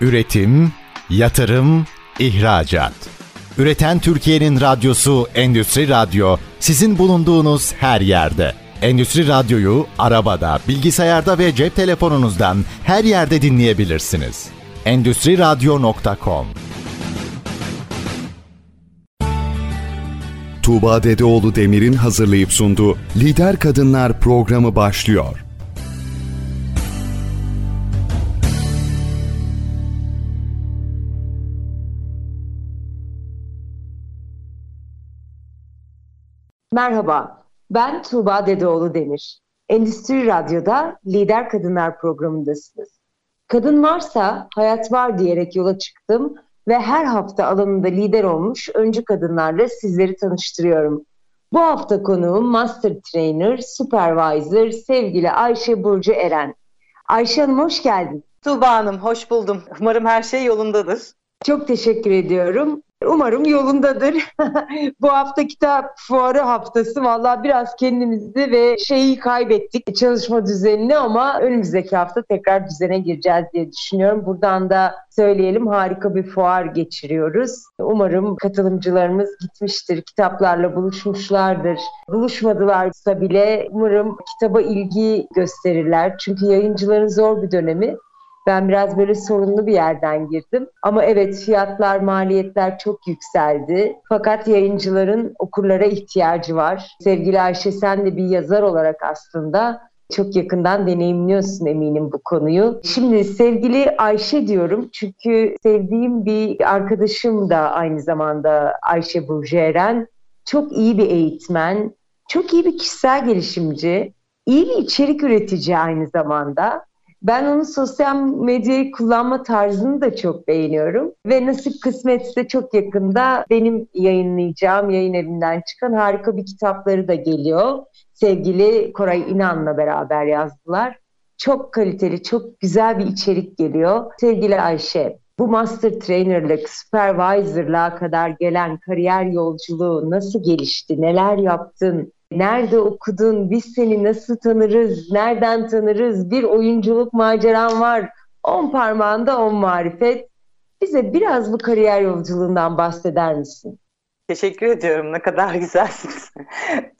Üretim, yatırım, ihracat. Üreten Türkiye'nin radyosu Endüstri Radyo sizin bulunduğunuz her yerde. Endüstri Radyo'yu arabada, bilgisayarda ve cep telefonunuzdan her yerde dinleyebilirsiniz. Endüstri Radyo.com Tuğba Dedeoğlu Demir'in hazırlayıp sunduğu Lider Kadınlar programı başlıyor. Merhaba, ben Tuğba Dedeoğlu Demir. Endüstri Radyo'da Lider Kadınlar programındasınız. Kadın varsa hayat var diyerek yola çıktım ve her hafta alanında lider olmuş öncü kadınlarla sizleri tanıştırıyorum. Bu hafta konuğum Master Trainer, Supervisor sevgili Ayşe Burcu Eren. Ayşe Hanım hoş geldin. Tuğba Hanım hoş buldum. Umarım her şey yolundadır. Çok teşekkür ediyorum. Umarım yolundadır. Bu hafta kitap fuarı haftası. Valla biraz kendimizi ve şeyi kaybettik çalışma düzenini ama önümüzdeki hafta tekrar düzene gireceğiz diye düşünüyorum. Buradan da söyleyelim harika bir fuar geçiriyoruz. Umarım katılımcılarımız gitmiştir, kitaplarla buluşmuşlardır. Buluşmadılarsa bile umarım kitaba ilgi gösterirler. Çünkü yayıncıların zor bir dönemi. Ben biraz böyle sorunlu bir yerden girdim. Ama evet fiyatlar, maliyetler çok yükseldi. Fakat yayıncıların okurlara ihtiyacı var. Sevgili Ayşe sen de bir yazar olarak aslında çok yakından deneyimliyorsun eminim bu konuyu. Şimdi sevgili Ayşe diyorum çünkü sevdiğim bir arkadaşım da aynı zamanda Ayşe Burcu Çok iyi bir eğitmen, çok iyi bir kişisel gelişimci, iyi bir içerik üretici aynı zamanda. Ben onun sosyal medyayı kullanma tarzını da çok beğeniyorum. Ve nasip kısmetse çok yakında benim yayınlayacağım yayın evinden çıkan harika bir kitapları da geliyor. Sevgili Koray İnan'la beraber yazdılar. Çok kaliteli, çok güzel bir içerik geliyor. Sevgili Ayşe, bu master trainerlık, supervisorlığa kadar gelen kariyer yolculuğu nasıl gelişti? Neler yaptın? Nerede okudun? Biz seni nasıl tanırız? Nereden tanırız? Bir oyunculuk maceran var. On parmağında on marifet. Bize biraz bu kariyer yolculuğundan bahseder misin? Teşekkür ediyorum. Ne kadar güzelsiniz.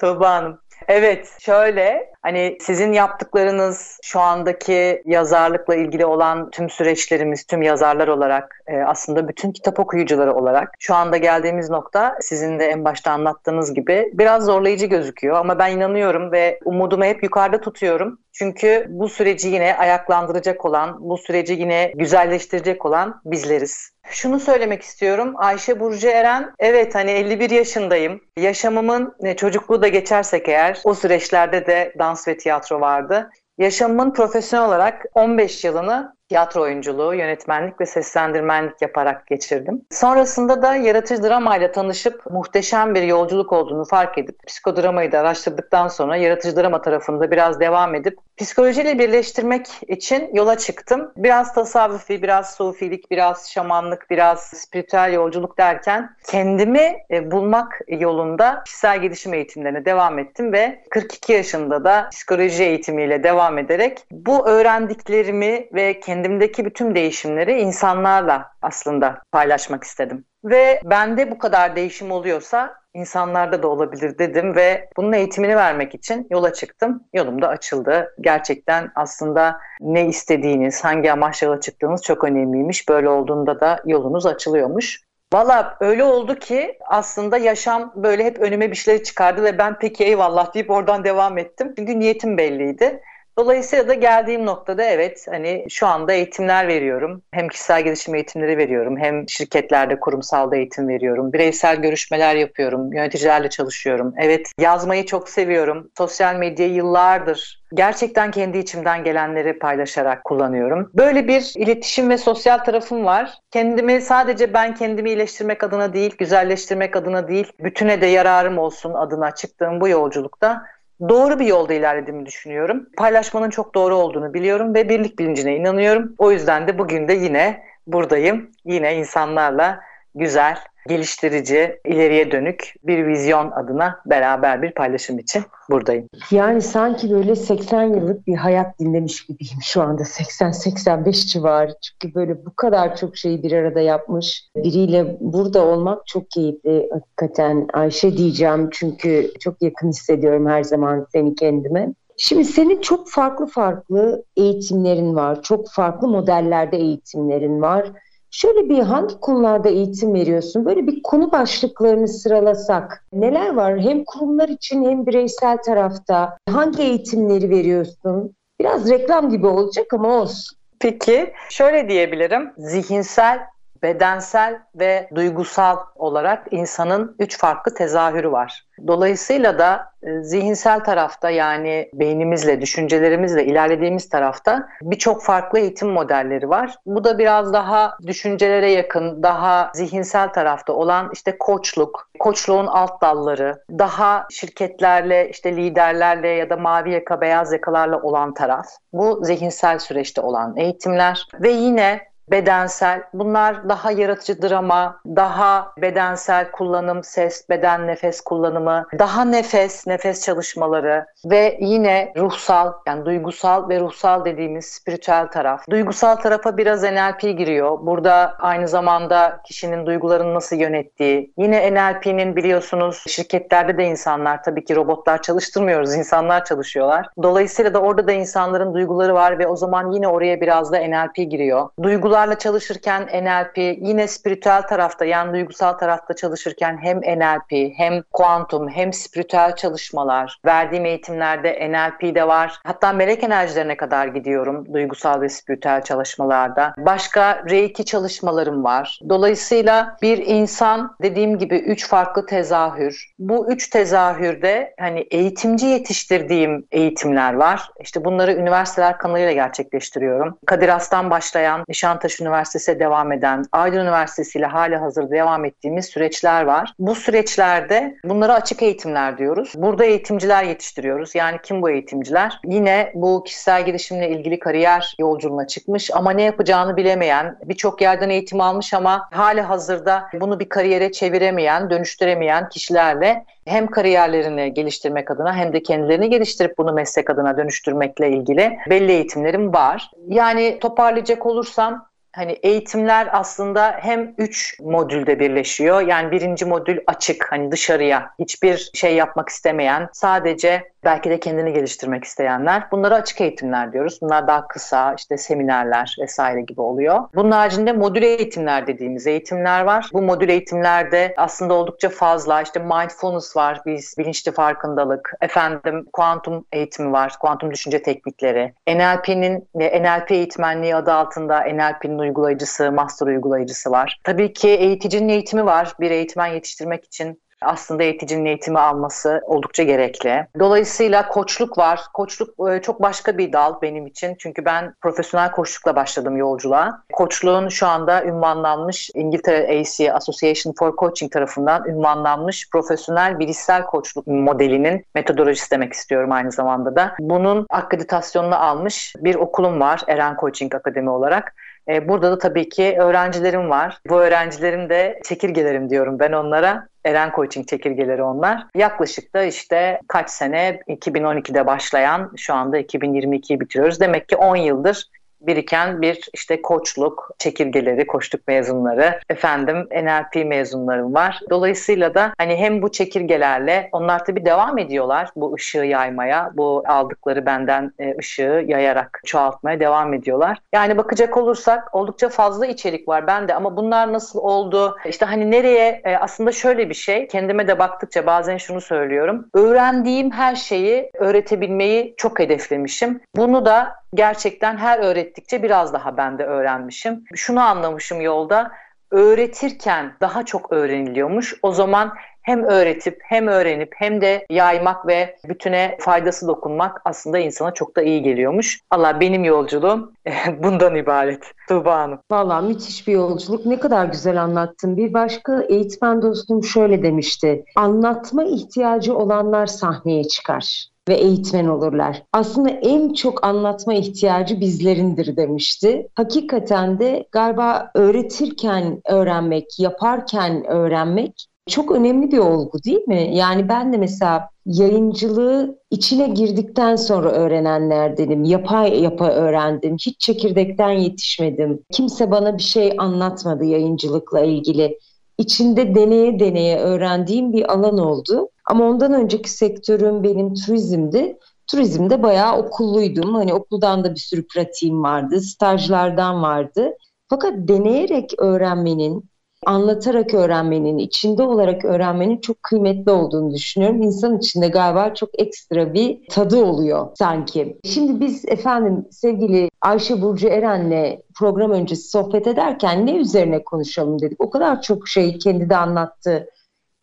Tuğba Hanım. Evet şöyle hani sizin yaptıklarınız şu andaki yazarlıkla ilgili olan tüm süreçlerimiz tüm yazarlar olarak e, aslında bütün kitap okuyucuları olarak şu anda geldiğimiz nokta sizin de en başta anlattığınız gibi biraz zorlayıcı gözüküyor ama ben inanıyorum ve umudumu hep yukarıda tutuyorum. Çünkü bu süreci yine ayaklandıracak olan, bu süreci yine güzelleştirecek olan bizleriz. Şunu söylemek istiyorum. Ayşe Burcu Eren, evet hani 51 yaşındayım. Yaşamımın e, çocukluğu da geçersek eğer o süreçlerde de dans ve tiyatro vardı. Yaşamımın profesyonel olarak 15 yılını tiyatro oyunculuğu, yönetmenlik ve seslendirmenlik yaparak geçirdim. Sonrasında da yaratıcı dramayla tanışıp muhteşem bir yolculuk olduğunu fark edip psikodramayı da araştırdıktan sonra yaratıcı drama tarafında biraz devam edip psikolojiyle birleştirmek için yola çıktım. Biraz tasavvufi, biraz sufilik, biraz şamanlık, biraz spiritüel yolculuk derken kendimi e, bulmak yolunda kişisel gelişim eğitimlerine devam ettim ve 42 yaşında da psikoloji eğitimiyle devam ederek bu öğrendiklerimi ve kendi kendimdeki bütün değişimleri insanlarla aslında paylaşmak istedim. Ve bende bu kadar değişim oluyorsa insanlarda da olabilir dedim ve bunun eğitimini vermek için yola çıktım. Yolum da açıldı. Gerçekten aslında ne istediğiniz, hangi amaçla yola çıktığınız çok önemliymiş. Böyle olduğunda da yolunuz açılıyormuş. Valla öyle oldu ki aslında yaşam böyle hep önüme bir şeyler çıkardı ve ben peki eyvallah deyip oradan devam ettim. Çünkü niyetim belliydi. Dolayısıyla da geldiğim noktada evet hani şu anda eğitimler veriyorum. Hem kişisel gelişim eğitimleri veriyorum hem şirketlerde kurumsalda eğitim veriyorum. Bireysel görüşmeler yapıyorum. Yöneticilerle çalışıyorum. Evet yazmayı çok seviyorum. Sosyal medyayı yıllardır gerçekten kendi içimden gelenleri paylaşarak kullanıyorum. Böyle bir iletişim ve sosyal tarafım var. Kendimi sadece ben kendimi iyileştirmek adına değil, güzelleştirmek adına değil, bütüne de yararım olsun adına çıktığım bu yolculukta doğru bir yolda ilerlediğimi düşünüyorum. Paylaşmanın çok doğru olduğunu biliyorum ve birlik bilincine inanıyorum. O yüzden de bugün de yine buradayım. Yine insanlarla güzel, geliştirici, ileriye dönük bir vizyon adına beraber bir paylaşım için buradayım. Yani sanki böyle 80 yıllık bir hayat dinlemiş gibiyim şu anda 80-85 civarı. Çünkü böyle bu kadar çok şeyi bir arada yapmış biriyle burada olmak çok keyifli hakikaten. Ayşe diyeceğim çünkü çok yakın hissediyorum her zaman seni kendime. Şimdi senin çok farklı farklı eğitimlerin var. Çok farklı modellerde eğitimlerin var. Şöyle bir hangi konularda eğitim veriyorsun? Böyle bir konu başlıklarını sıralasak neler var? Hem kurumlar için hem bireysel tarafta hangi eğitimleri veriyorsun? Biraz reklam gibi olacak ama olsun. Peki şöyle diyebilirim. Zihinsel bedensel ve duygusal olarak insanın üç farklı tezahürü var. Dolayısıyla da e, zihinsel tarafta yani beynimizle, düşüncelerimizle ilerlediğimiz tarafta birçok farklı eğitim modelleri var. Bu da biraz daha düşüncelere yakın, daha zihinsel tarafta olan işte koçluk, koçluğun alt dalları, daha şirketlerle, işte liderlerle ya da mavi yaka, beyaz yakalarla olan taraf. Bu zihinsel süreçte olan eğitimler ve yine bedensel. Bunlar daha yaratıcı drama, daha bedensel kullanım, ses, beden, nefes kullanımı, daha nefes, nefes çalışmaları ve yine ruhsal yani duygusal ve ruhsal dediğimiz spiritüel taraf. Duygusal tarafa biraz NLP giriyor. Burada aynı zamanda kişinin duygularını nasıl yönettiği. Yine NLP'nin biliyorsunuz şirketlerde de insanlar tabii ki robotlar çalıştırmıyoruz. insanlar çalışıyorlar. Dolayısıyla da orada da insanların duyguları var ve o zaman yine oraya biraz da NLP giriyor. Duygular duygularla çalışırken NLP, yine spiritüel tarafta yani duygusal tarafta çalışırken hem NLP hem kuantum hem spiritüel çalışmalar. Verdiğim eğitimlerde NLP de var. Hatta melek enerjilerine kadar gidiyorum duygusal ve spiritüel çalışmalarda. Başka Reiki çalışmalarım var. Dolayısıyla bir insan dediğim gibi üç farklı tezahür. Bu üç tezahürde hani eğitimci yetiştirdiğim eğitimler var. İşte bunları üniversiteler kanalıyla gerçekleştiriyorum. Kadir Has'tan başlayan Nişantaşı Nişantaşı Üniversitesi'ne devam eden, Aydın Üniversitesi ile hali hazırda devam ettiğimiz süreçler var. Bu süreçlerde bunlara açık eğitimler diyoruz. Burada eğitimciler yetiştiriyoruz. Yani kim bu eğitimciler? Yine bu kişisel gelişimle ilgili kariyer yolculuğuna çıkmış ama ne yapacağını bilemeyen, birçok yerden eğitim almış ama hali hazırda bunu bir kariyere çeviremeyen, dönüştüremeyen kişilerle hem kariyerlerini geliştirmek adına hem de kendilerini geliştirip bunu meslek adına dönüştürmekle ilgili belli eğitimlerim var. Yani toparlayacak olursam hani eğitimler aslında hem üç modülde birleşiyor. Yani birinci modül açık hani dışarıya hiçbir şey yapmak istemeyen sadece belki de kendini geliştirmek isteyenler. Bunlara açık eğitimler diyoruz. Bunlar daha kısa işte seminerler vesaire gibi oluyor. Bunun haricinde modül eğitimler dediğimiz eğitimler var. Bu modül eğitimlerde aslında oldukça fazla işte mindfulness var, biz bilinçli farkındalık, efendim kuantum eğitimi var, kuantum düşünce teknikleri, NLP'nin NLP eğitmenliği adı altında NLP'nin uygulayıcısı, master uygulayıcısı var. Tabii ki eğiticinin eğitimi var. Bir eğitmen yetiştirmek için aslında eğiticinin eğitimi alması oldukça gerekli. Dolayısıyla koçluk var. Koçluk e, çok başka bir dal benim için. Çünkü ben profesyonel koçlukla başladım yolculuğa. Koçluğun şu anda ünvanlanmış İngiltere AC Association for Coaching tarafından ünvanlanmış profesyonel bilişsel koçluk modelinin metodolojisi demek istiyorum aynı zamanda da. Bunun akreditasyonunu almış bir okulum var Eren Coaching Akademi olarak. E, burada da tabii ki öğrencilerim var. Bu öğrencilerim de çekirgelerim diyorum ben onlara. Eren Coaching çekirgeleri onlar. Yaklaşık da işte kaç sene 2012'de başlayan şu anda 2022'yi bitiriyoruz. Demek ki 10 yıldır biriken bir işte koçluk çekirgeleri, koçluk mezunları, efendim NLP mezunlarım var. Dolayısıyla da hani hem bu çekirgelerle onlar tabii devam ediyorlar bu ışığı yaymaya, bu aldıkları benden e, ışığı yayarak çoğaltmaya devam ediyorlar. Yani bakacak olursak oldukça fazla içerik var bende ama bunlar nasıl oldu? İşte hani nereye e, aslında şöyle bir şey kendime de baktıkça bazen şunu söylüyorum. Öğrendiğim her şeyi öğretebilmeyi çok hedeflemişim. Bunu da gerçekten her öğrettikçe biraz daha ben de öğrenmişim. Şunu anlamışım yolda öğretirken daha çok öğreniliyormuş. O zaman hem öğretip hem öğrenip hem de yaymak ve bütüne faydası dokunmak aslında insana çok da iyi geliyormuş. Allah benim yolculuğum bundan ibaret. Tuğba Hanım. Valla müthiş bir yolculuk. Ne kadar güzel anlattın. Bir başka eğitmen dostum şöyle demişti. Anlatma ihtiyacı olanlar sahneye çıkar. Ve eğitmen olurlar. Aslında en çok anlatma ihtiyacı bizlerindir demişti. Hakikaten de galiba öğretirken öğrenmek, yaparken öğrenmek çok önemli bir olgu değil mi? Yani ben de mesela yayıncılığı içine girdikten sonra öğrenenlerdenim. Yapa yapa öğrendim. Hiç çekirdekten yetişmedim. Kimse bana bir şey anlatmadı yayıncılıkla ilgili. İçinde deneye deneye öğrendiğim bir alan oldu. Ama ondan önceki sektörüm benim turizmdi. Turizmde bayağı okulluydum. Hani okuldan da bir sürü pratiğim vardı, stajlardan vardı. Fakat deneyerek öğrenmenin, anlatarak öğrenmenin, içinde olarak öğrenmenin çok kıymetli olduğunu düşünüyorum. İnsan içinde galiba çok ekstra bir tadı oluyor sanki. Şimdi biz efendim sevgili Ayşe Burcu Eren'le program öncesi sohbet ederken ne üzerine konuşalım dedik. O kadar çok şey kendi de anlattı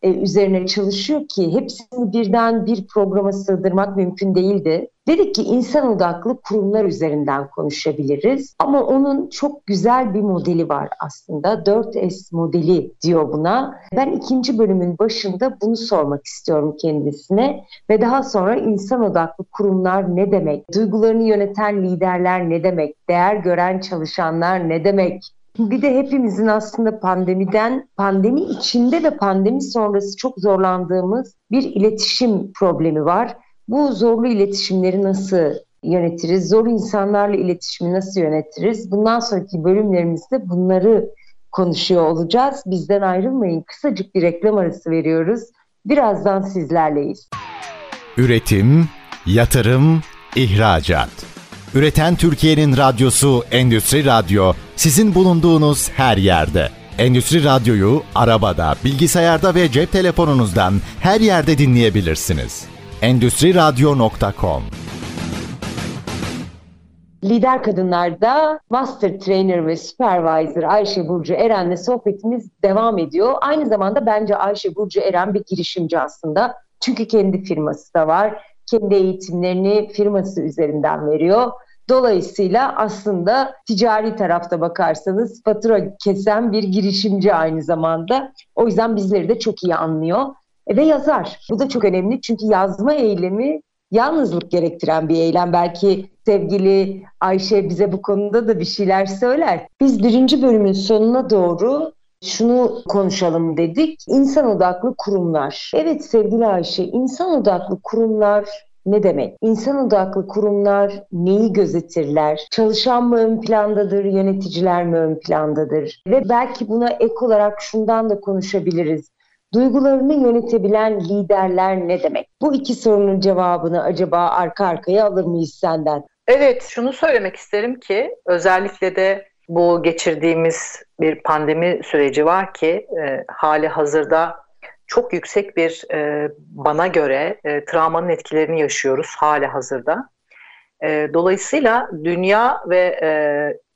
e, üzerine çalışıyor ki hepsini birden bir programa sığdırmak mümkün değildi. Dedik ki insan odaklı kurumlar üzerinden konuşabiliriz ama onun çok güzel bir modeli var aslında. 4S modeli diyor buna. Ben ikinci bölümün başında bunu sormak istiyorum kendisine ve daha sonra insan odaklı kurumlar ne demek? Duygularını yöneten liderler ne demek? Değer gören çalışanlar ne demek? Bir de hepimizin aslında pandemiden, pandemi içinde ve pandemi sonrası çok zorlandığımız bir iletişim problemi var. Bu zorlu iletişimleri nasıl yönetiriz? Zor insanlarla iletişimi nasıl yönetiriz? Bundan sonraki bölümlerimizde bunları konuşuyor olacağız. Bizden ayrılmayın. Kısacık bir reklam arası veriyoruz. Birazdan sizlerleyiz. Üretim, yatırım, ihracat. Üreten Türkiye'nin radyosu Endüstri Radyo sizin bulunduğunuz her yerde. Endüstri Radyo'yu arabada, bilgisayarda ve cep telefonunuzdan her yerde dinleyebilirsiniz. Endüstri Radyo.com Lider Kadınlar'da Master Trainer ve Supervisor Ayşe Burcu Eren'le sohbetimiz devam ediyor. Aynı zamanda bence Ayşe Burcu Eren bir girişimci aslında. Çünkü kendi firması da var. Kendi eğitimlerini firması üzerinden veriyor Dolayısıyla aslında ticari tarafta bakarsanız fatura kesen bir girişimci aynı zamanda. O yüzden bizleri de çok iyi anlıyor ve yazar. Bu da çok önemli çünkü yazma eylemi yalnızlık gerektiren bir eylem. Belki sevgili Ayşe bize bu konuda da bir şeyler söyler. Biz birinci bölümün sonuna doğru şunu konuşalım dedik. İnsan odaklı kurumlar. Evet sevgili Ayşe, insan odaklı kurumlar ne demek? İnsan odaklı kurumlar neyi gözetirler? Çalışan mı ön plandadır, yöneticiler mi ön plandadır? Ve belki buna ek olarak şundan da konuşabiliriz. Duygularını yönetebilen liderler ne demek? Bu iki sorunun cevabını acaba arka arkaya alır mıyız senden? Evet, şunu söylemek isterim ki özellikle de bu geçirdiğimiz bir pandemi süreci var ki e, hali hazırda çok yüksek bir e, bana göre e, travmanın etkilerini yaşıyoruz hali hazırda. E, dolayısıyla dünya ve e,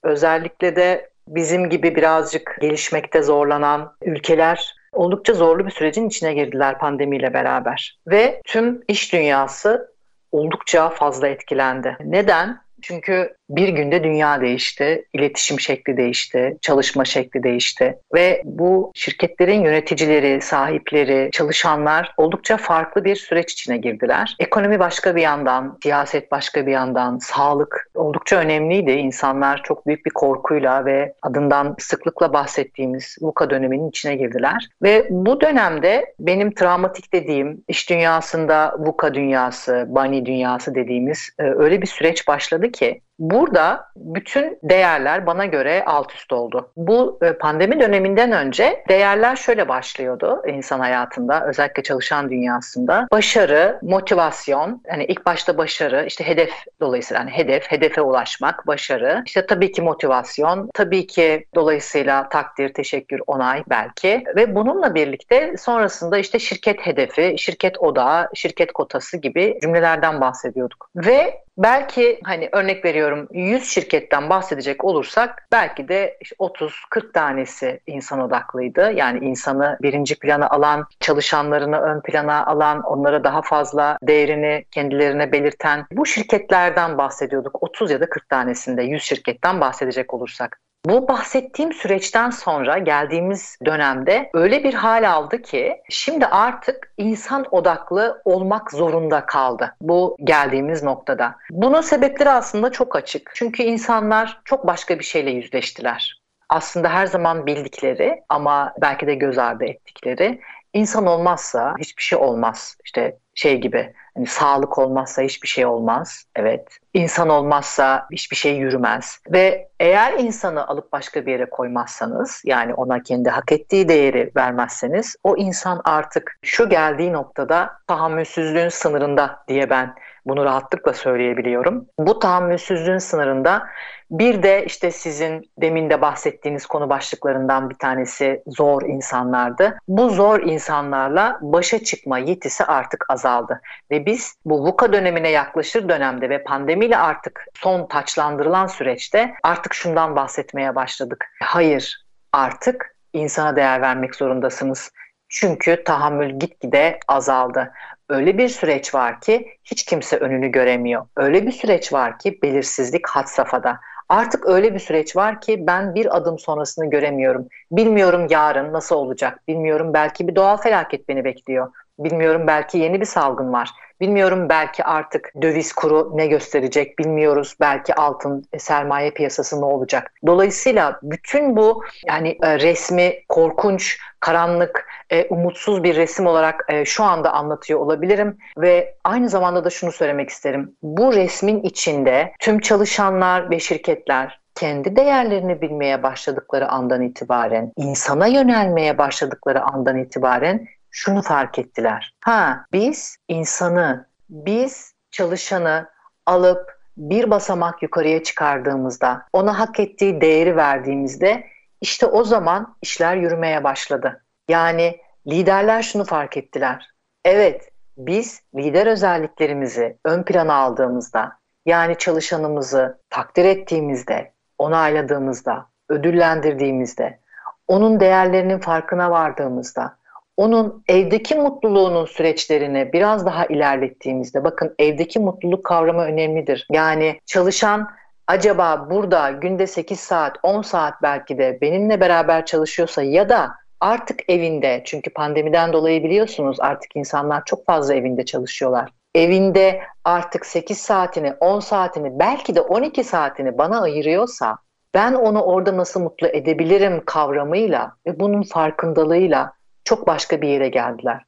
özellikle de bizim gibi birazcık gelişmekte zorlanan ülkeler oldukça zorlu bir sürecin içine girdiler pandemiyle beraber. Ve tüm iş dünyası oldukça fazla etkilendi. Neden? Çünkü bir günde dünya değişti, iletişim şekli değişti, çalışma şekli değişti ve bu şirketlerin yöneticileri, sahipleri, çalışanlar oldukça farklı bir süreç içine girdiler. Ekonomi başka bir yandan, siyaset başka bir yandan, sağlık oldukça önemliydi. İnsanlar çok büyük bir korkuyla ve adından sıklıkla bahsettiğimiz VUCA döneminin içine girdiler. Ve bu dönemde benim travmatik dediğim iş dünyasında VUCA dünyası, BANI dünyası dediğimiz e, öyle bir süreç başladı ki Burada bütün değerler bana göre alt üst oldu. Bu e, pandemi döneminden önce değerler şöyle başlıyordu insan hayatında, özellikle çalışan dünyasında. Başarı, motivasyon, yani ilk başta başarı, işte hedef dolayısıyla yani hedef, hedefe ulaşmak, başarı. İşte tabii ki motivasyon, tabii ki dolayısıyla takdir, teşekkür, onay belki ve bununla birlikte sonrasında işte şirket hedefi, şirket odağı, şirket kotası gibi cümlelerden bahsediyorduk. Ve belki hani örnek veriyorum atıyorum 100 şirketten bahsedecek olursak belki de 30-40 tanesi insan odaklıydı. Yani insanı birinci plana alan, çalışanlarını ön plana alan, onlara daha fazla değerini kendilerine belirten bu şirketlerden bahsediyorduk. 30 ya da 40 tanesinde 100 şirketten bahsedecek olursak. Bu bahsettiğim süreçten sonra geldiğimiz dönemde öyle bir hal aldı ki şimdi artık insan odaklı olmak zorunda kaldı bu geldiğimiz noktada. Bunun sebepleri aslında çok açık. Çünkü insanlar çok başka bir şeyle yüzleştiler. Aslında her zaman bildikleri ama belki de göz ardı ettikleri insan olmazsa hiçbir şey olmaz. İşte şey gibi hani sağlık olmazsa hiçbir şey olmaz. Evet. İnsan olmazsa hiçbir şey yürümez. Ve eğer insanı alıp başka bir yere koymazsanız yani ona kendi hak ettiği değeri vermezseniz o insan artık şu geldiği noktada tahammülsüzlüğün sınırında diye ben bunu rahatlıkla söyleyebiliyorum. Bu tahammülsüzlüğün sınırında bir de işte sizin demin de bahsettiğiniz konu başlıklarından bir tanesi zor insanlardı. Bu zor insanlarla başa çıkma yetisi artık azaldı. Ve biz bu VUCA dönemine yaklaşır dönemde ve pandemiyle artık son taçlandırılan süreçte artık şundan bahsetmeye başladık. Hayır artık insana değer vermek zorundasınız. Çünkü tahammül gitgide azaldı. Öyle bir süreç var ki hiç kimse önünü göremiyor. Öyle bir süreç var ki belirsizlik had safhada. Artık öyle bir süreç var ki ben bir adım sonrasını göremiyorum. Bilmiyorum yarın nasıl olacak. Bilmiyorum belki bir doğal felaket beni bekliyor. Bilmiyorum belki yeni bir salgın var. Bilmiyorum belki artık döviz kuru ne gösterecek bilmiyoruz. Belki altın e, sermaye piyasası ne olacak. Dolayısıyla bütün bu yani e, resmi korkunç, karanlık, e, umutsuz bir resim olarak şu anda anlatıyor olabilirim ve aynı zamanda da şunu söylemek isterim. Bu resmin içinde tüm çalışanlar ve şirketler kendi değerlerini bilmeye başladıkları andan itibaren, insana yönelmeye başladıkları andan itibaren şunu fark ettiler. Ha biz insanı, biz çalışanı alıp bir basamak yukarıya çıkardığımızda, ona hak ettiği değeri verdiğimizde işte o zaman işler yürümeye başladı. Yani liderler şunu fark ettiler. Evet, biz lider özelliklerimizi ön plana aldığımızda, yani çalışanımızı takdir ettiğimizde, onayladığımızda, ödüllendirdiğimizde, onun değerlerinin farkına vardığımızda, onun evdeki mutluluğunun süreçlerini biraz daha ilerlettiğimizde bakın evdeki mutluluk kavramı önemlidir. Yani çalışan acaba burada günde 8 saat 10 saat belki de benimle beraber çalışıyorsa ya da artık evinde çünkü pandemiden dolayı biliyorsunuz artık insanlar çok fazla evinde çalışıyorlar. Evinde artık 8 saatini 10 saatini belki de 12 saatini bana ayırıyorsa ben onu orada nasıl mutlu edebilirim kavramıyla ve bunun farkındalığıyla çok başka bir yere geldiler.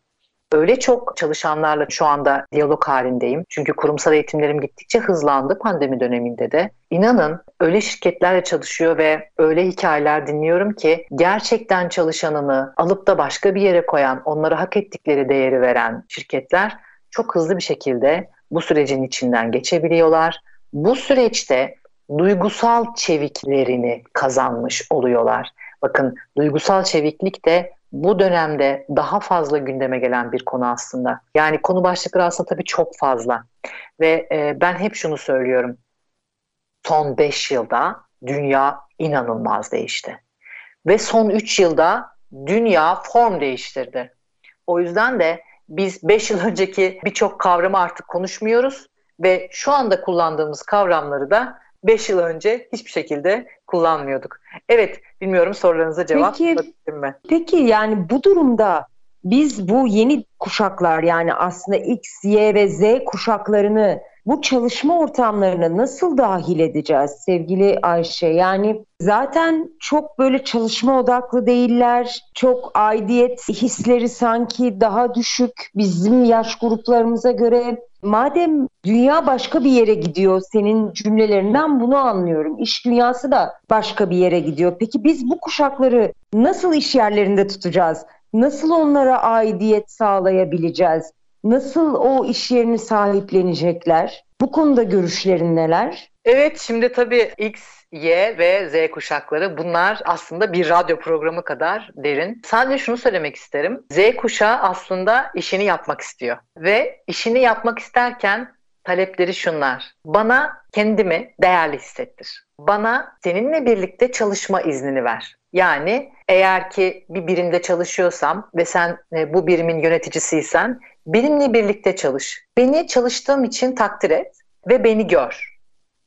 Öyle çok çalışanlarla şu anda diyalog halindeyim. Çünkü kurumsal eğitimlerim gittikçe hızlandı pandemi döneminde de. İnanın öyle şirketlerle çalışıyor ve öyle hikayeler dinliyorum ki gerçekten çalışanını alıp da başka bir yere koyan, onlara hak ettikleri değeri veren şirketler çok hızlı bir şekilde bu sürecin içinden geçebiliyorlar. Bu süreçte duygusal çeviklerini kazanmış oluyorlar. Bakın duygusal çeviklik de bu dönemde daha fazla gündeme gelen bir konu aslında. Yani konu başlıkları aslında tabii çok fazla. Ve e, ben hep şunu söylüyorum. Son 5 yılda dünya inanılmaz değişti. Ve son 3 yılda dünya form değiştirdi. O yüzden de biz 5 yıl önceki birçok kavramı artık konuşmuyoruz ve şu anda kullandığımız kavramları da 5 yıl önce hiçbir şekilde kullanmıyorduk. Evet, bilmiyorum sorularınıza cevap peki, mi? Peki yani bu durumda biz bu yeni kuşaklar yani aslında X, Y ve Z kuşaklarını bu çalışma ortamlarına nasıl dahil edeceğiz sevgili Ayşe? Yani zaten çok böyle çalışma odaklı değiller. Çok aidiyet hisleri sanki daha düşük bizim yaş gruplarımıza göre. Madem dünya başka bir yere gidiyor senin cümlelerinden bunu anlıyorum. İş dünyası da başka bir yere gidiyor. Peki biz bu kuşakları nasıl iş yerlerinde tutacağız? Nasıl onlara aidiyet sağlayabileceğiz? Nasıl o iş yerini sahiplenecekler? Bu konuda görüşlerin neler? Evet şimdi tabii X, Y ve Z kuşakları bunlar aslında bir radyo programı kadar derin. Sadece şunu söylemek isterim. Z kuşağı aslında işini yapmak istiyor. Ve işini yapmak isterken talepleri şunlar. Bana kendimi değerli hissettir. Bana seninle birlikte çalışma iznini ver. Yani eğer ki bir birimde çalışıyorsam ve sen e, bu birimin yöneticisiysen benimle birlikte çalış. Beni çalıştığım için takdir et ve beni gör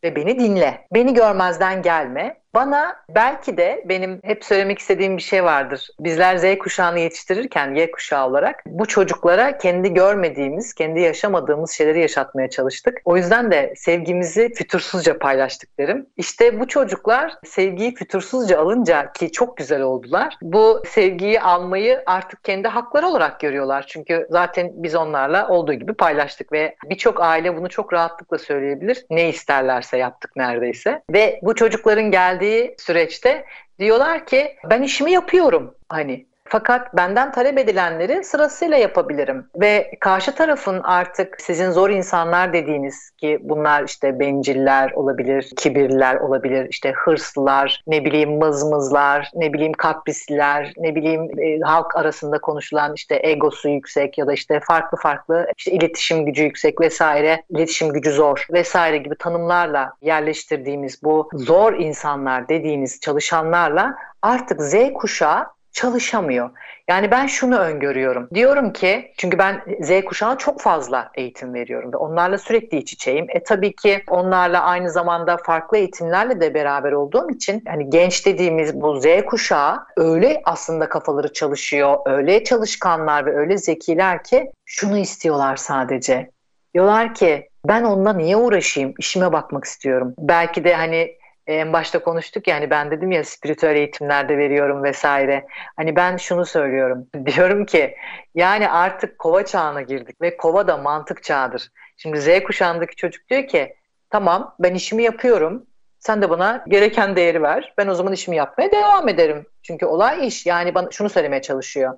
ve beni dinle. Beni görmezden gelme. Bana belki de benim hep söylemek istediğim bir şey vardır. Bizler Z kuşağını yetiştirirken Y kuşağı olarak bu çocuklara kendi görmediğimiz, kendi yaşamadığımız şeyleri yaşatmaya çalıştık. O yüzden de sevgimizi fütursuzca paylaştık derim. İşte bu çocuklar sevgiyi fütursuzca alınca ki çok güzel oldular. Bu sevgiyi almayı artık kendi hakları olarak görüyorlar. Çünkü zaten biz onlarla olduğu gibi paylaştık ve birçok aile bunu çok rahatlıkla söyleyebilir. Ne isterlerse yaptık neredeyse. Ve bu çocukların geldiği süreçte diyorlar ki ben işimi yapıyorum. Hani fakat benden talep edilenleri sırasıyla yapabilirim. Ve karşı tarafın artık sizin zor insanlar dediğiniz ki bunlar işte benciller olabilir, kibirliler olabilir, işte hırslılar, ne bileyim mızmızlar, ne bileyim kaprisliler, ne bileyim e, halk arasında konuşulan işte egosu yüksek ya da işte farklı farklı işte iletişim gücü yüksek vesaire, iletişim gücü zor vesaire gibi tanımlarla yerleştirdiğimiz bu zor insanlar dediğiniz çalışanlarla artık Z kuşağı çalışamıyor. Yani ben şunu öngörüyorum. Diyorum ki çünkü ben Z kuşağına çok fazla eğitim veriyorum ve onlarla sürekli iç içeyim. E tabii ki onlarla aynı zamanda farklı eğitimlerle de beraber olduğum için hani genç dediğimiz bu Z kuşağı öyle aslında kafaları çalışıyor, öyle çalışkanlar ve öyle zekiler ki şunu istiyorlar sadece. Diyorlar ki ben onunla niye uğraşayım? İşime bakmak istiyorum. Belki de hani en başta konuştuk yani ben dedim ya spiritüel eğitimlerde veriyorum vesaire. Hani ben şunu söylüyorum. Diyorum ki yani artık kova çağına girdik ve kova da mantık çağıdır. Şimdi Z kuşağındaki çocuk diyor ki tamam ben işimi yapıyorum. Sen de bana gereken değeri ver. Ben o zaman işimi yapmaya devam ederim. Çünkü olay iş. Yani bana şunu söylemeye çalışıyor.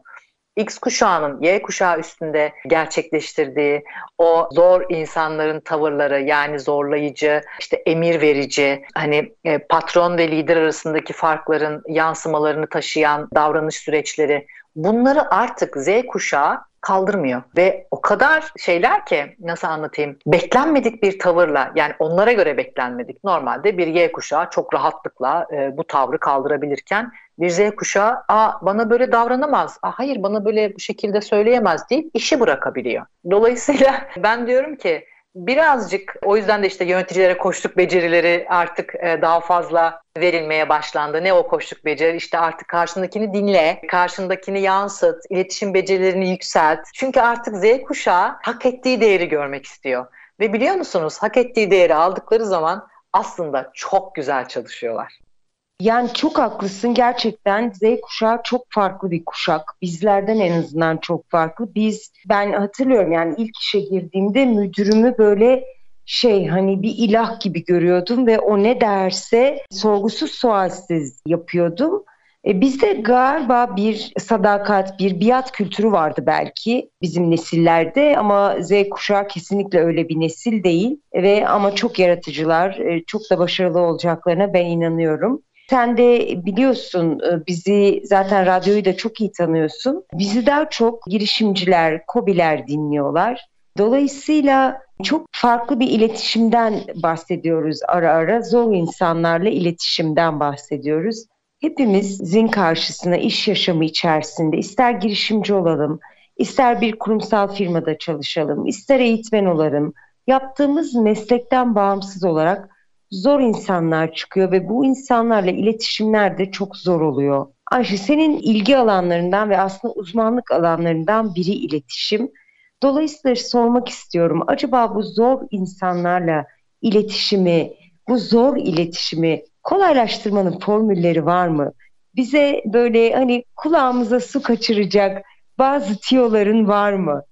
X kuşağının Y kuşağı üstünde gerçekleştirdiği o zor insanların tavırları yani zorlayıcı, işte emir verici, hani e, patron ve lider arasındaki farkların yansımalarını taşıyan davranış süreçleri bunları artık Z kuşağı kaldırmıyor ve o kadar şeyler ki nasıl anlatayım beklenmedik bir tavırla yani onlara göre beklenmedik normalde bir Y kuşağı çok rahatlıkla e, bu tavrı kaldırabilirken bir Z kuşağı Aa, bana böyle davranamaz, Aa, hayır bana böyle bu şekilde söyleyemez deyip işi bırakabiliyor. Dolayısıyla ben diyorum ki birazcık o yüzden de işte yöneticilere koştuk becerileri artık e, daha fazla verilmeye başlandı. Ne o koştuk beceri? İşte artık karşındakini dinle, karşındakini yansıt, iletişim becerilerini yükselt. Çünkü artık Z kuşağı hak ettiği değeri görmek istiyor. Ve biliyor musunuz hak ettiği değeri aldıkları zaman aslında çok güzel çalışıyorlar. Yani çok haklısın gerçekten Z kuşağı çok farklı bir kuşak. Bizlerden en azından çok farklı. Biz ben hatırlıyorum yani ilk işe girdiğimde müdürümü böyle şey hani bir ilah gibi görüyordum ve o ne derse sorgusuz sualsiz yapıyordum. E, bizde galiba bir sadakat, bir biat kültürü vardı belki bizim nesillerde ama Z kuşağı kesinlikle öyle bir nesil değil ve ama çok yaratıcılar, e, çok da başarılı olacaklarına ben inanıyorum. Sen de biliyorsun e, bizi zaten radyoyu da çok iyi tanıyorsun. Bizi daha çok girişimciler, kobiler dinliyorlar. Dolayısıyla çok farklı bir iletişimden bahsediyoruz ara ara. Zor insanlarla iletişimden bahsediyoruz. Hepimizin karşısına iş yaşamı içerisinde ister girişimci olalım, ister bir kurumsal firmada çalışalım, ister eğitmen olalım. Yaptığımız meslekten bağımsız olarak zor insanlar çıkıyor ve bu insanlarla iletişimler de çok zor oluyor. Ayşe senin ilgi alanlarından ve aslında uzmanlık alanlarından biri iletişim. Dolayısıyla sormak istiyorum. Acaba bu zor insanlarla iletişimi, bu zor iletişimi kolaylaştırmanın formülleri var mı? Bize böyle hani kulağımıza su kaçıracak bazı tiyoların var mı?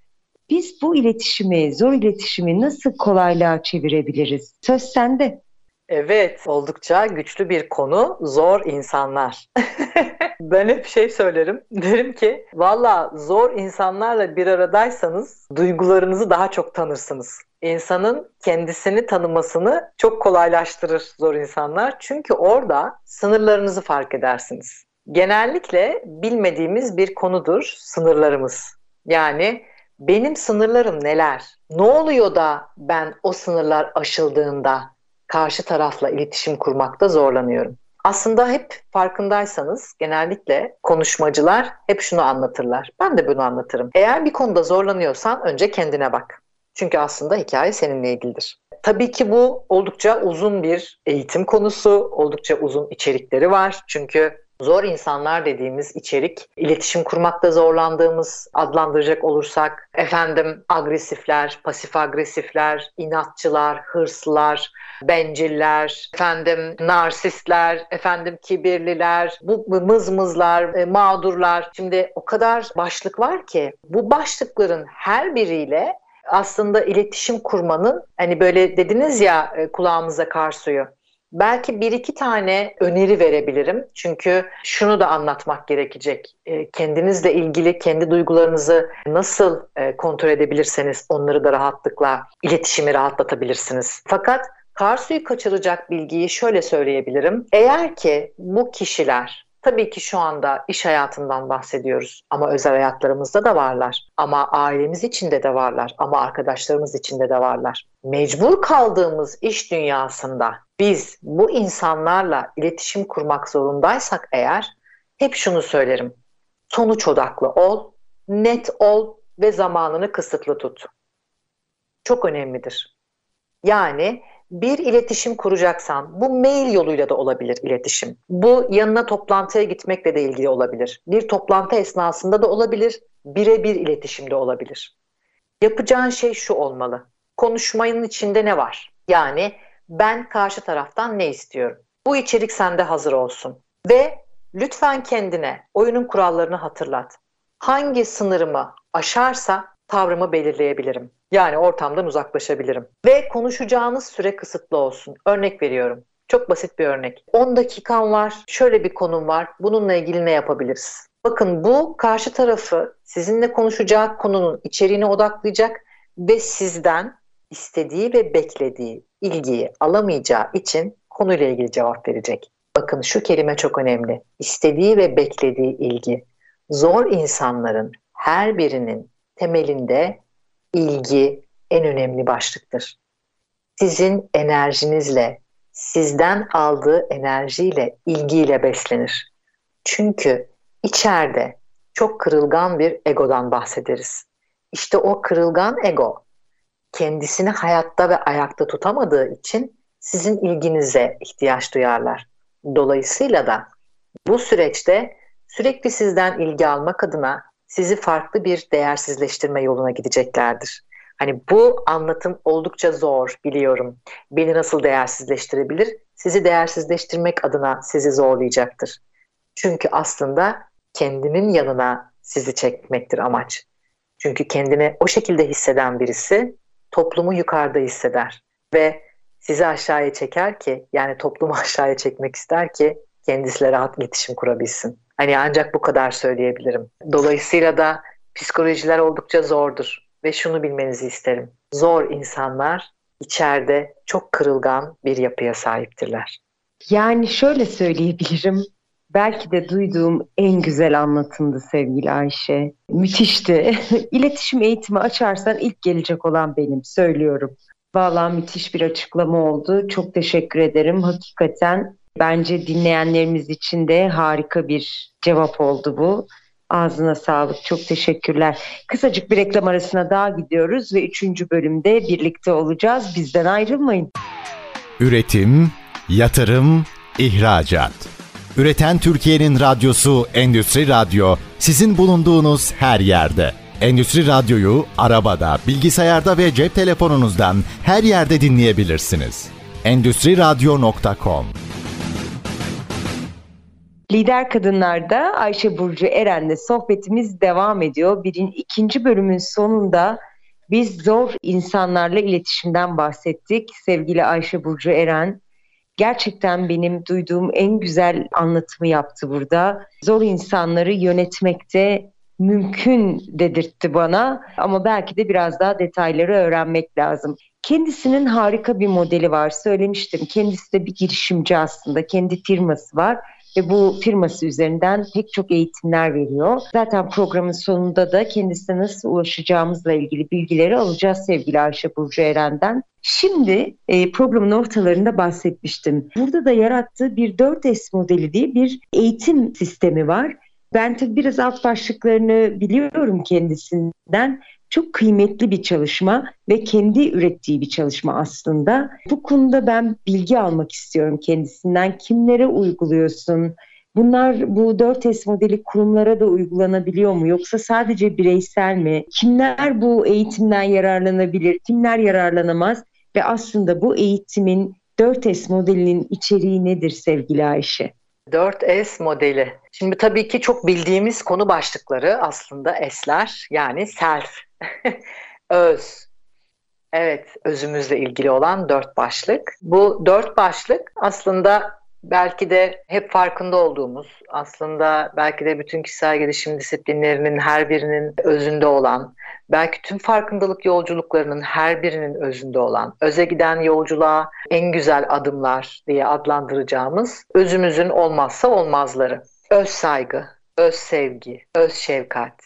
Biz bu iletişimi, zor iletişimi nasıl kolaylığa çevirebiliriz? Söz sende. Evet, oldukça güçlü bir konu. Zor insanlar. ben hep şey söylerim. Derim ki valla zor insanlarla bir aradaysanız duygularınızı daha çok tanırsınız. İnsanın kendisini tanımasını çok kolaylaştırır zor insanlar. Çünkü orada sınırlarınızı fark edersiniz. Genellikle bilmediğimiz bir konudur sınırlarımız. Yani benim sınırlarım neler? Ne oluyor da ben o sınırlar aşıldığında karşı tarafla iletişim kurmakta zorlanıyorum. Aslında hep farkındaysanız genellikle konuşmacılar hep şunu anlatırlar. Ben de bunu anlatırım. Eğer bir konuda zorlanıyorsan önce kendine bak. Çünkü aslında hikaye seninle ilgilidir. Tabii ki bu oldukça uzun bir eğitim konusu, oldukça uzun içerikleri var. Çünkü Zor insanlar dediğimiz içerik, iletişim kurmakta zorlandığımız adlandıracak olursak efendim agresifler, pasif agresifler, inatçılar, hırslılar, benciller, efendim narsistler, efendim kibirliler, bu mızmızlar, e, mağdurlar. Şimdi o kadar başlık var ki bu başlıkların her biriyle aslında iletişim kurmanın hani böyle dediniz ya e, kulağımıza kar suyu Belki bir iki tane öneri verebilirim. Çünkü şunu da anlatmak gerekecek. E, kendinizle ilgili kendi duygularınızı nasıl e, kontrol edebilirseniz onları da rahatlıkla iletişimi rahatlatabilirsiniz. Fakat kar suyu kaçıracak bilgiyi şöyle söyleyebilirim. Eğer ki bu kişiler Tabii ki şu anda iş hayatından bahsediyoruz ama özel hayatlarımızda da varlar. Ama ailemiz içinde de varlar ama arkadaşlarımız içinde de varlar. Mecbur kaldığımız iş dünyasında biz bu insanlarla iletişim kurmak zorundaysak eğer hep şunu söylerim. Sonuç odaklı ol, net ol ve zamanını kısıtlı tut. Çok önemlidir. Yani bir iletişim kuracaksan bu mail yoluyla da olabilir iletişim. Bu yanına toplantıya gitmekle de ilgili olabilir. Bir toplantı esnasında da olabilir, birebir iletişimde olabilir. Yapacağın şey şu olmalı. Konuşmanın içinde ne var? Yani ben karşı taraftan ne istiyorum? Bu içerik sende hazır olsun. Ve lütfen kendine oyunun kurallarını hatırlat. Hangi sınırımı aşarsa tavrımı belirleyebilirim. Yani ortamdan uzaklaşabilirim. Ve konuşacağınız süre kısıtlı olsun. Örnek veriyorum. Çok basit bir örnek. 10 dakikan var, şöyle bir konum var. Bununla ilgili ne yapabiliriz? Bakın bu karşı tarafı sizinle konuşacağı konunun içeriğine odaklayacak ve sizden istediği ve beklediği ilgiyi alamayacağı için konuyla ilgili cevap verecek. Bakın şu kelime çok önemli. İstediği ve beklediği ilgi. Zor insanların her birinin temelinde ilgi en önemli başlıktır. Sizin enerjinizle, sizden aldığı enerjiyle, ilgiyle beslenir. Çünkü içeride çok kırılgan bir egodan bahsederiz. İşte o kırılgan ego kendisini hayatta ve ayakta tutamadığı için sizin ilginize ihtiyaç duyarlar. Dolayısıyla da bu süreçte sürekli sizden ilgi almak adına sizi farklı bir değersizleştirme yoluna gideceklerdir. Hani bu anlatım oldukça zor biliyorum. Beni nasıl değersizleştirebilir? Sizi değersizleştirmek adına sizi zorlayacaktır. Çünkü aslında kendinin yanına sizi çekmektir amaç. Çünkü kendini o şekilde hisseden birisi toplumu yukarıda hisseder ve sizi aşağıya çeker ki yani toplumu aşağıya çekmek ister ki kendisiyle rahat iletişim kurabilsin. Hani ancak bu kadar söyleyebilirim. Dolayısıyla da psikolojiler oldukça zordur ve şunu bilmenizi isterim. Zor insanlar içeride çok kırılgan bir yapıya sahiptirler. Yani şöyle söyleyebilirim. Belki de duyduğum en güzel anlatımdı sevgili Ayşe. Müthişti. İletişim eğitimi açarsan ilk gelecek olan benim söylüyorum. Valla müthiş bir açıklama oldu. Çok teşekkür ederim. Hakikaten bence dinleyenlerimiz için de harika bir cevap oldu bu. Ağzına sağlık. Çok teşekkürler. Kısacık bir reklam arasına daha gidiyoruz ve üçüncü bölümde birlikte olacağız. Bizden ayrılmayın. Üretim, yatırım, ihracat. Üreten Türkiye'nin radyosu Endüstri Radyo sizin bulunduğunuz her yerde. Endüstri Radyo'yu arabada, bilgisayarda ve cep telefonunuzdan her yerde dinleyebilirsiniz. Endüstri Radyo.com Lider Kadınlar'da Ayşe Burcu Eren'le sohbetimiz devam ediyor. Birin ikinci bölümün sonunda biz zor insanlarla iletişimden bahsettik. Sevgili Ayşe Burcu Eren gerçekten benim duyduğum en güzel anlatımı yaptı burada. Zor insanları yönetmekte mümkün dedirtti bana ama belki de biraz daha detayları öğrenmek lazım. Kendisinin harika bir modeli var söylemiştim. Kendisi de bir girişimci aslında. Kendi firması var ve bu firması üzerinden pek çok eğitimler veriyor. Zaten programın sonunda da kendisine nasıl ulaşacağımızla ilgili bilgileri alacağız sevgili Ayşe Burcu Eren'den. Şimdi e, programın ortalarında bahsetmiştim. Burada da yarattığı bir 4S modeli diye bir eğitim sistemi var. Ben tabii biraz alt başlıklarını biliyorum kendisinden. Çok kıymetli bir çalışma ve kendi ürettiği bir çalışma aslında. Bu konuda ben bilgi almak istiyorum kendisinden. Kimlere uyguluyorsun? Bunlar bu 4S modeli kurumlara da uygulanabiliyor mu yoksa sadece bireysel mi? Kimler bu eğitimden yararlanabilir, kimler yararlanamaz? Ve aslında bu eğitimin 4S modelinin içeriği nedir sevgili Ayşe? 4S modeli. Şimdi tabii ki çok bildiğimiz konu başlıkları aslında S'ler yani self, öz. Evet, özümüzle ilgili olan dört başlık. Bu dört başlık aslında belki de hep farkında olduğumuz, aslında belki de bütün kişisel gelişim disiplinlerinin her birinin özünde olan, belki tüm farkındalık yolculuklarının her birinin özünde olan, öze giden yolculuğa en güzel adımlar diye adlandıracağımız özümüzün olmazsa olmazları. Öz saygı, öz sevgi, öz şefkat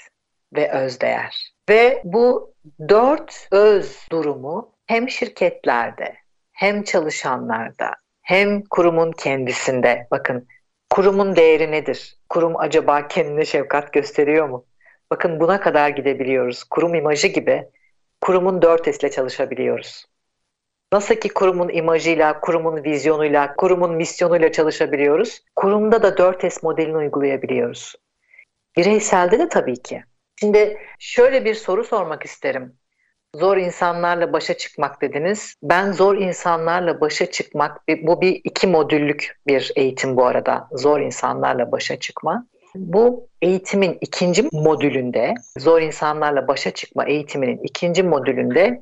ve öz değer. Ve bu dört öz durumu hem şirketlerde hem çalışanlarda hem kurumun kendisinde bakın kurumun değeri nedir? Kurum acaba kendine şefkat gösteriyor mu? Bakın buna kadar gidebiliyoruz. Kurum imajı gibi kurumun 4 ile çalışabiliyoruz. Nasıl ki kurumun imajıyla, kurumun vizyonuyla, kurumun misyonuyla çalışabiliyoruz, kurumda da 4S modelini uygulayabiliyoruz. Bireyselde de tabii ki. Şimdi şöyle bir soru sormak isterim. Zor insanlarla başa çıkmak dediniz. Ben zor insanlarla başa çıkmak, bu bir iki modüllük bir eğitim bu arada. Zor insanlarla başa çıkma. Bu eğitimin ikinci modülünde, zor insanlarla başa çıkma eğitiminin ikinci modülünde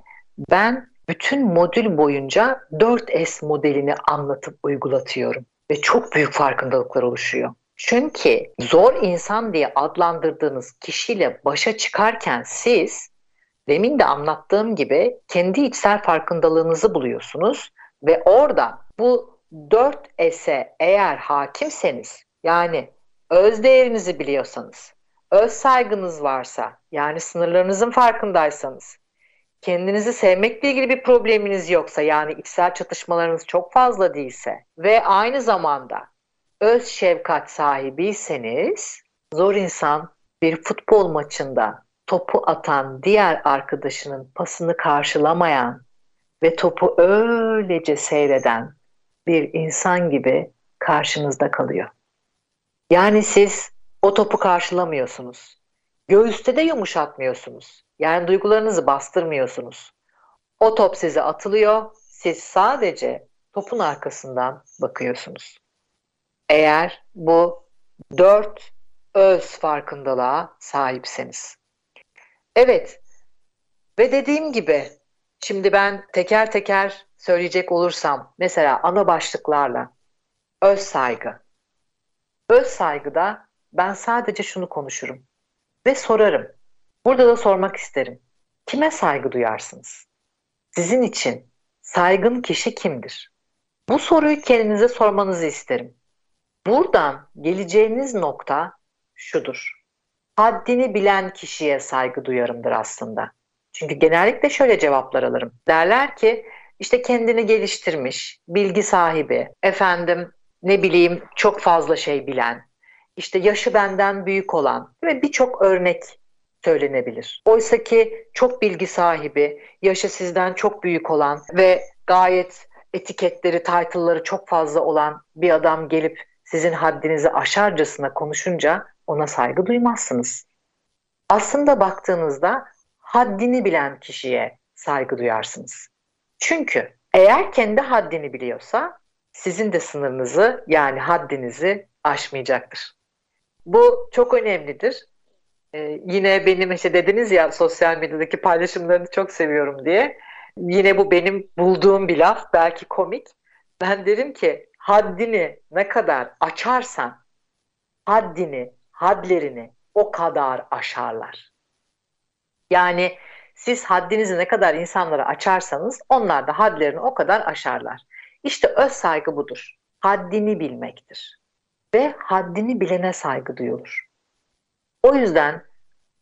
ben bütün modül boyunca 4S modelini anlatıp uygulatıyorum. Ve çok büyük farkındalıklar oluşuyor. Çünkü zor insan diye adlandırdığınız kişiyle başa çıkarken siz demin de anlattığım gibi kendi içsel farkındalığınızı buluyorsunuz ve orada bu 4 S'e eğer hakimseniz yani öz değerinizi biliyorsanız, öz saygınız varsa yani sınırlarınızın farkındaysanız, kendinizi sevmekle ilgili bir probleminiz yoksa yani içsel çatışmalarınız çok fazla değilse ve aynı zamanda öz şefkat sahibiyseniz zor insan bir futbol maçında topu atan diğer arkadaşının pasını karşılamayan ve topu öylece seyreden bir insan gibi karşınızda kalıyor. Yani siz o topu karşılamıyorsunuz. Göğüste de yumuşatmıyorsunuz. Yani duygularınızı bastırmıyorsunuz. O top size atılıyor. Siz sadece topun arkasından bakıyorsunuz. Eğer bu dört öz farkındalığa sahipseniz. Evet ve dediğim gibi şimdi ben teker teker söyleyecek olursam mesela ana başlıklarla öz saygı. Öz saygıda ben sadece şunu konuşurum ve sorarım. Burada da sormak isterim. Kime saygı duyarsınız? Sizin için saygın kişi kimdir? Bu soruyu kendinize sormanızı isterim. Buradan geleceğiniz nokta şudur. Haddini bilen kişiye saygı duyarımdır aslında. Çünkü genellikle şöyle cevaplar alırım. Derler ki işte kendini geliştirmiş, bilgi sahibi, efendim ne bileyim çok fazla şey bilen, işte yaşı benden büyük olan ve birçok örnek söylenebilir. Oysa ki çok bilgi sahibi, yaşı sizden çok büyük olan ve gayet etiketleri, title'ları çok fazla olan bir adam gelip sizin haddinizi aşarcasına konuşunca ona saygı duymazsınız. Aslında baktığınızda haddini bilen kişiye saygı duyarsınız. Çünkü eğer kendi haddini biliyorsa sizin de sınırınızı yani haddinizi aşmayacaktır. Bu çok önemlidir. Ee, yine benim işte dediniz ya sosyal medyadaki paylaşımlarını çok seviyorum diye. Yine bu benim bulduğum bir laf belki komik. Ben derim ki haddini ne kadar açarsan haddini, hadlerini o kadar aşarlar. Yani siz haddinizi ne kadar insanlara açarsanız onlar da hadlerini o kadar aşarlar. İşte öz saygı budur. Haddini bilmektir. Ve haddini bilene saygı duyulur. O yüzden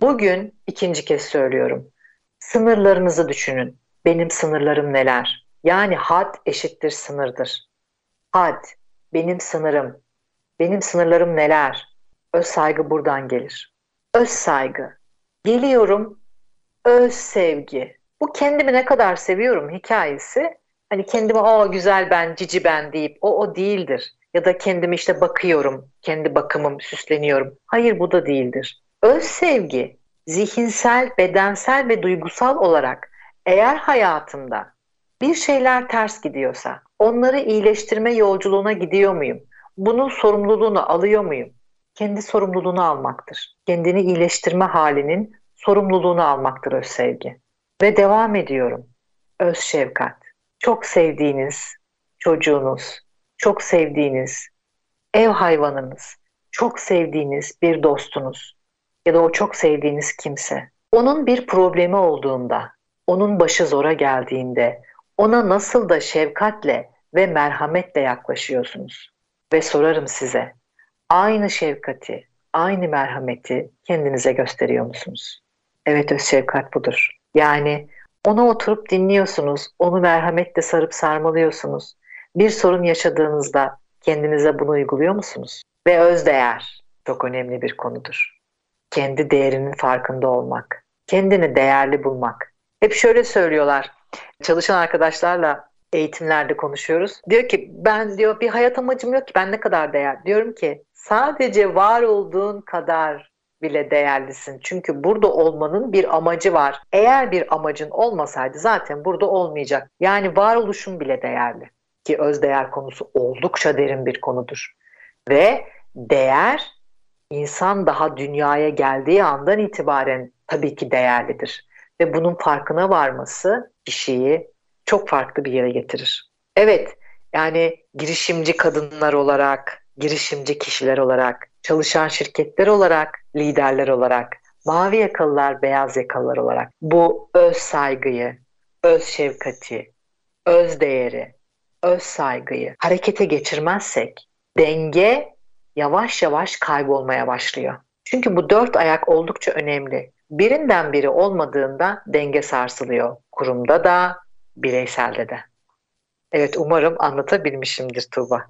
bugün ikinci kez söylüyorum. Sınırlarınızı düşünün. Benim sınırlarım neler? Yani had eşittir sınırdır. Had, benim sınırım. Benim sınırlarım neler? Öz saygı buradan gelir. Öz saygı. Geliyorum, öz sevgi. Bu kendimi ne kadar seviyorum hikayesi. Hani kendime o güzel ben, cici ben deyip o o değildir. Ya da kendimi işte bakıyorum, kendi bakımım, süsleniyorum. Hayır bu da değildir. Öz sevgi zihinsel, bedensel ve duygusal olarak eğer hayatımda bir şeyler ters gidiyorsa onları iyileştirme yolculuğuna gidiyor muyum? Bunun sorumluluğunu alıyor muyum? Kendi sorumluluğunu almaktır. Kendini iyileştirme halinin sorumluluğunu almaktır öz sevgi. Ve devam ediyorum. Öz şefkat. Çok sevdiğiniz çocuğunuz, çok sevdiğiniz ev hayvanınız, çok sevdiğiniz bir dostunuz ya da o çok sevdiğiniz kimse. Onun bir problemi olduğunda, onun başı zora geldiğinde ona nasıl da şefkatle ve merhametle yaklaşıyorsunuz. Ve sorarım size, aynı şefkati, aynı merhameti kendinize gösteriyor musunuz? Evet öz şefkat budur. Yani ona oturup dinliyorsunuz, onu merhametle sarıp sarmalıyorsunuz. Bir sorun yaşadığınızda kendinize bunu uyguluyor musunuz? Ve öz değer çok önemli bir konudur. Kendi değerinin farkında olmak, kendini değerli bulmak. Hep şöyle söylüyorlar, çalışan arkadaşlarla eğitimlerde konuşuyoruz. Diyor ki ben diyor bir hayat amacım yok ki ben ne kadar değer. Diyorum ki sadece var olduğun kadar bile değerlisin. Çünkü burada olmanın bir amacı var. Eğer bir amacın olmasaydı zaten burada olmayacak. Yani varoluşun bile değerli. Ki öz değer konusu oldukça derin bir konudur. Ve değer insan daha dünyaya geldiği andan itibaren tabii ki değerlidir. Ve bunun farkına varması kişiyi çok farklı bir yere getirir. Evet, yani girişimci kadınlar olarak, girişimci kişiler olarak, çalışan şirketler olarak, liderler olarak, mavi yakalılar, beyaz yakalılar olarak bu öz saygıyı, öz şefkati, öz değeri, öz saygıyı harekete geçirmezsek denge yavaş yavaş kaybolmaya başlıyor. Çünkü bu dört ayak oldukça önemli. Birinden biri olmadığında denge sarsılıyor. Kurumda da, bireyselde de. Evet umarım anlatabilmişimdir Tuğba.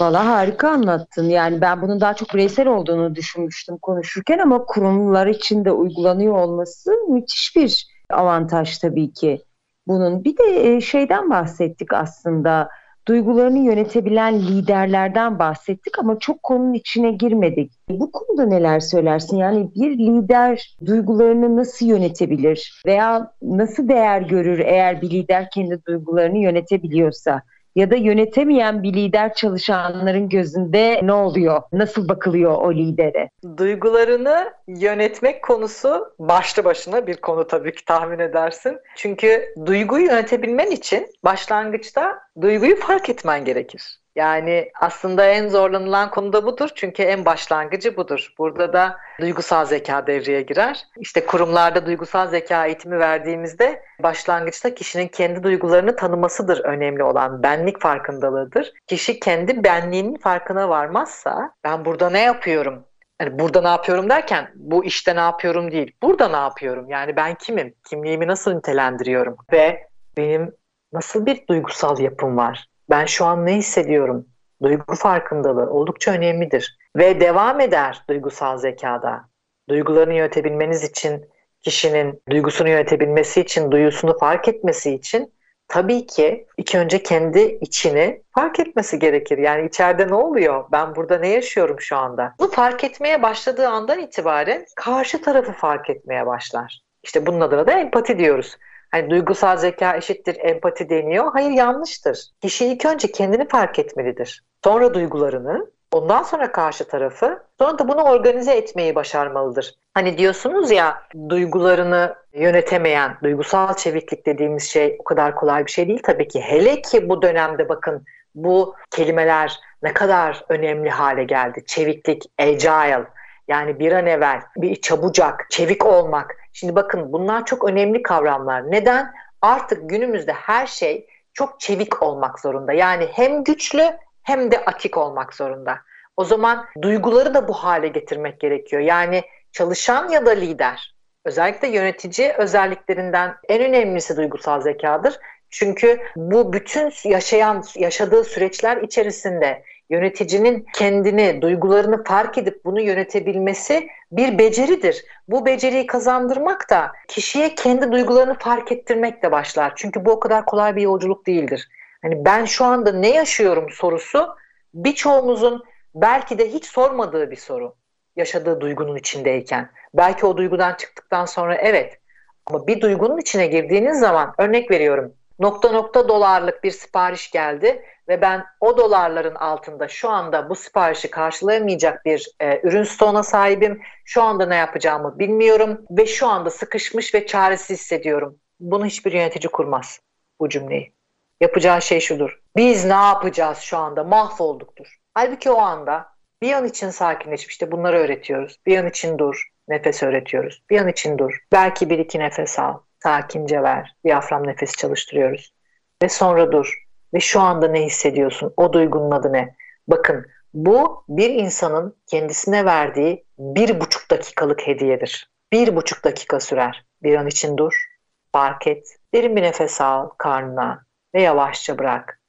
Valla harika anlattın. Yani ben bunun daha çok bireysel olduğunu düşünmüştüm konuşurken ama kurumlar için de uygulanıyor olması müthiş bir avantaj tabii ki. Bunun bir de e, şeyden bahsettik aslında duygularını yönetebilen liderlerden bahsettik ama çok konunun içine girmedik. Bu konuda neler söylersin? Yani bir lider duygularını nasıl yönetebilir veya nasıl değer görür eğer bir lider kendi duygularını yönetebiliyorsa? Ya da yönetemeyen bir lider çalışanların gözünde ne oluyor? Nasıl bakılıyor o lidere? Duygularını yönetmek konusu başlı başına bir konu tabii ki tahmin edersin. Çünkü duyguyu yönetebilmen için başlangıçta duyguyu fark etmen gerekir. Yani aslında en zorlanılan konu da budur. Çünkü en başlangıcı budur. Burada da duygusal zeka devreye girer. İşte kurumlarda duygusal zeka eğitimi verdiğimizde başlangıçta kişinin kendi duygularını tanımasıdır önemli olan. Benlik farkındalığıdır. Kişi kendi benliğinin farkına varmazsa ben burada ne yapıyorum? Yani burada ne yapıyorum derken bu işte ne yapıyorum değil. Burada ne yapıyorum? Yani ben kimim? Kimliğimi nasıl nitelendiriyorum? Ve benim nasıl bir duygusal yapım var? Ben şu an ne hissediyorum? Duygu farkındalığı oldukça önemlidir. Ve devam eder duygusal zekada. Duygularını yönetebilmeniz için, kişinin duygusunu yönetebilmesi için, duyusunu fark etmesi için tabii ki ilk önce kendi içini fark etmesi gerekir. Yani içeride ne oluyor? Ben burada ne yaşıyorum şu anda? Bunu fark etmeye başladığı andan itibaren karşı tarafı fark etmeye başlar. İşte bunun adına da empati diyoruz. Hani duygusal zeka eşittir empati deniyor. Hayır yanlıştır. Kişi ilk önce kendini fark etmelidir. Sonra duygularını, ondan sonra karşı tarafı, sonra da bunu organize etmeyi başarmalıdır. Hani diyorsunuz ya duygularını yönetemeyen, duygusal çeviklik dediğimiz şey o kadar kolay bir şey değil tabii ki. Hele ki bu dönemde bakın bu kelimeler ne kadar önemli hale geldi. Çeviklik, agile, yani bir an evvel bir çabucak, çevik olmak. Şimdi bakın bunlar çok önemli kavramlar. Neden? Artık günümüzde her şey çok çevik olmak zorunda. Yani hem güçlü hem de atik olmak zorunda. O zaman duyguları da bu hale getirmek gerekiyor. Yani çalışan ya da lider özellikle yönetici özelliklerinden en önemlisi duygusal zekadır. Çünkü bu bütün yaşayan yaşadığı süreçler içerisinde yöneticinin kendini, duygularını fark edip bunu yönetebilmesi bir beceridir. Bu beceriyi kazandırmak da kişiye kendi duygularını fark ettirmekle başlar. Çünkü bu o kadar kolay bir yolculuk değildir. Hani ben şu anda ne yaşıyorum sorusu birçoğumuzun belki de hiç sormadığı bir soru. Yaşadığı duygunun içindeyken. Belki o duygudan çıktıktan sonra evet ama bir duygunun içine girdiğiniz zaman örnek veriyorum nokta nokta dolarlık bir sipariş geldi ve ben o dolarların altında şu anda bu siparişi karşılayamayacak bir e, ürün stoğuna sahibim. Şu anda ne yapacağımı bilmiyorum ve şu anda sıkışmış ve çaresiz hissediyorum. Bunu hiçbir yönetici kurmaz bu cümleyi. Yapacağı şey şudur. Biz ne yapacağız şu anda? Mahvolduktur. Halbuki o anda bir an için sakinleşmişti. Bunları öğretiyoruz. Bir an için dur. Nefes öğretiyoruz. Bir an için dur. Belki bir iki nefes al. Sakince ver. Diyafram nefesi çalıştırıyoruz. Ve sonra dur. Ve şu anda ne hissediyorsun? O duygunun adı ne? Bakın bu bir insanın kendisine verdiği bir buçuk dakikalık hediyedir. Bir buçuk dakika sürer. Bir an için dur. Fark et. Derin bir nefes al karnına ve yavaşça bırak.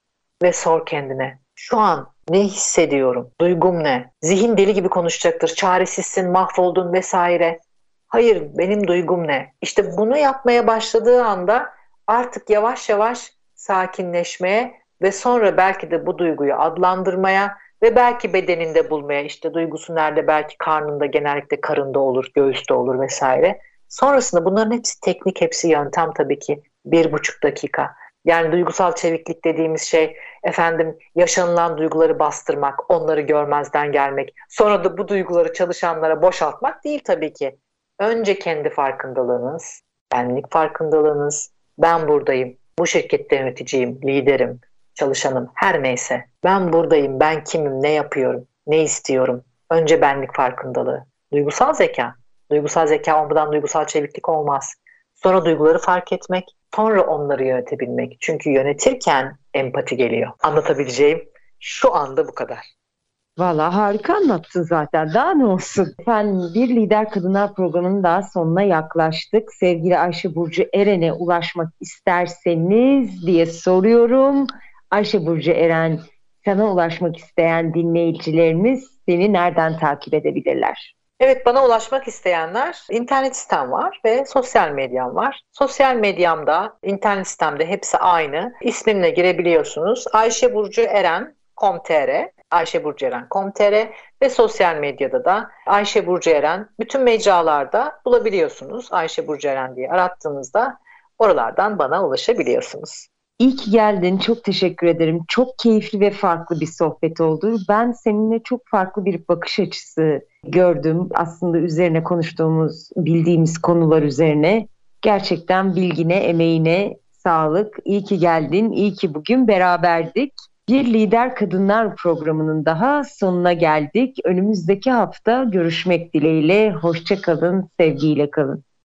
Ve sor kendine. Şu an ne hissediyorum? Duygum ne? Zihin deli gibi konuşacaktır. Çaresizsin, mahvoldun vesaire. Hayır, benim duygum ne? İşte bunu yapmaya başladığı anda artık yavaş yavaş sakinleşmeye ve sonra belki de bu duyguyu adlandırmaya ve belki bedeninde bulmaya işte duygusu nerede belki karnında genellikle karında olur, göğüste olur vesaire. Sonrasında bunların hepsi teknik, hepsi yöntem tabii ki bir buçuk dakika. Yani duygusal çeviklik dediğimiz şey efendim yaşanılan duyguları bastırmak, onları görmezden gelmek, sonra da bu duyguları çalışanlara boşaltmak değil tabii ki. Önce kendi farkındalığınız, benlik farkındalığınız, ben buradayım, bu şirkette yöneticiyim, liderim, çalışanım, her neyse. Ben buradayım, ben kimim, ne yapıyorum, ne istiyorum. Önce benlik farkındalığı. Duygusal zeka. Duygusal zeka olmadan duygusal çeviklik olmaz. Sonra duyguları fark etmek, sonra onları yönetebilmek. Çünkü yönetirken empati geliyor. Anlatabileceğim şu anda bu kadar. Valla harika anlattın zaten. Daha ne olsun? Efendim bir lider kadınlar programının daha sonuna yaklaştık. Sevgili Ayşe Burcu Eren'e ulaşmak isterseniz diye soruyorum. Ayşe Burcu Eren sana ulaşmak isteyen dinleyicilerimiz seni nereden takip edebilirler? Evet bana ulaşmak isteyenler internet sitem var ve sosyal medyam var. Sosyal medyamda, internet sitemde hepsi aynı. İsmimle girebiliyorsunuz. Ayşe Burcu Eren com.tr, Ayşe Burcu Eren com.tr ve sosyal medyada da Ayşe Burcu Eren bütün mecralarda bulabiliyorsunuz. Ayşe Burcu Eren diye arattığınızda oralardan bana ulaşabiliyorsunuz. İyi ki geldin. Çok teşekkür ederim. Çok keyifli ve farklı bir sohbet oldu. Ben seninle çok farklı bir bakış açısı gördüm. Aslında üzerine konuştuğumuz, bildiğimiz konular üzerine. Gerçekten bilgine, emeğine sağlık. İyi ki geldin. İyi ki bugün beraberdik. Bir Lider Kadınlar programının daha sonuna geldik. Önümüzdeki hafta görüşmek dileğiyle. Hoşça kalın, sevgiyle kalın.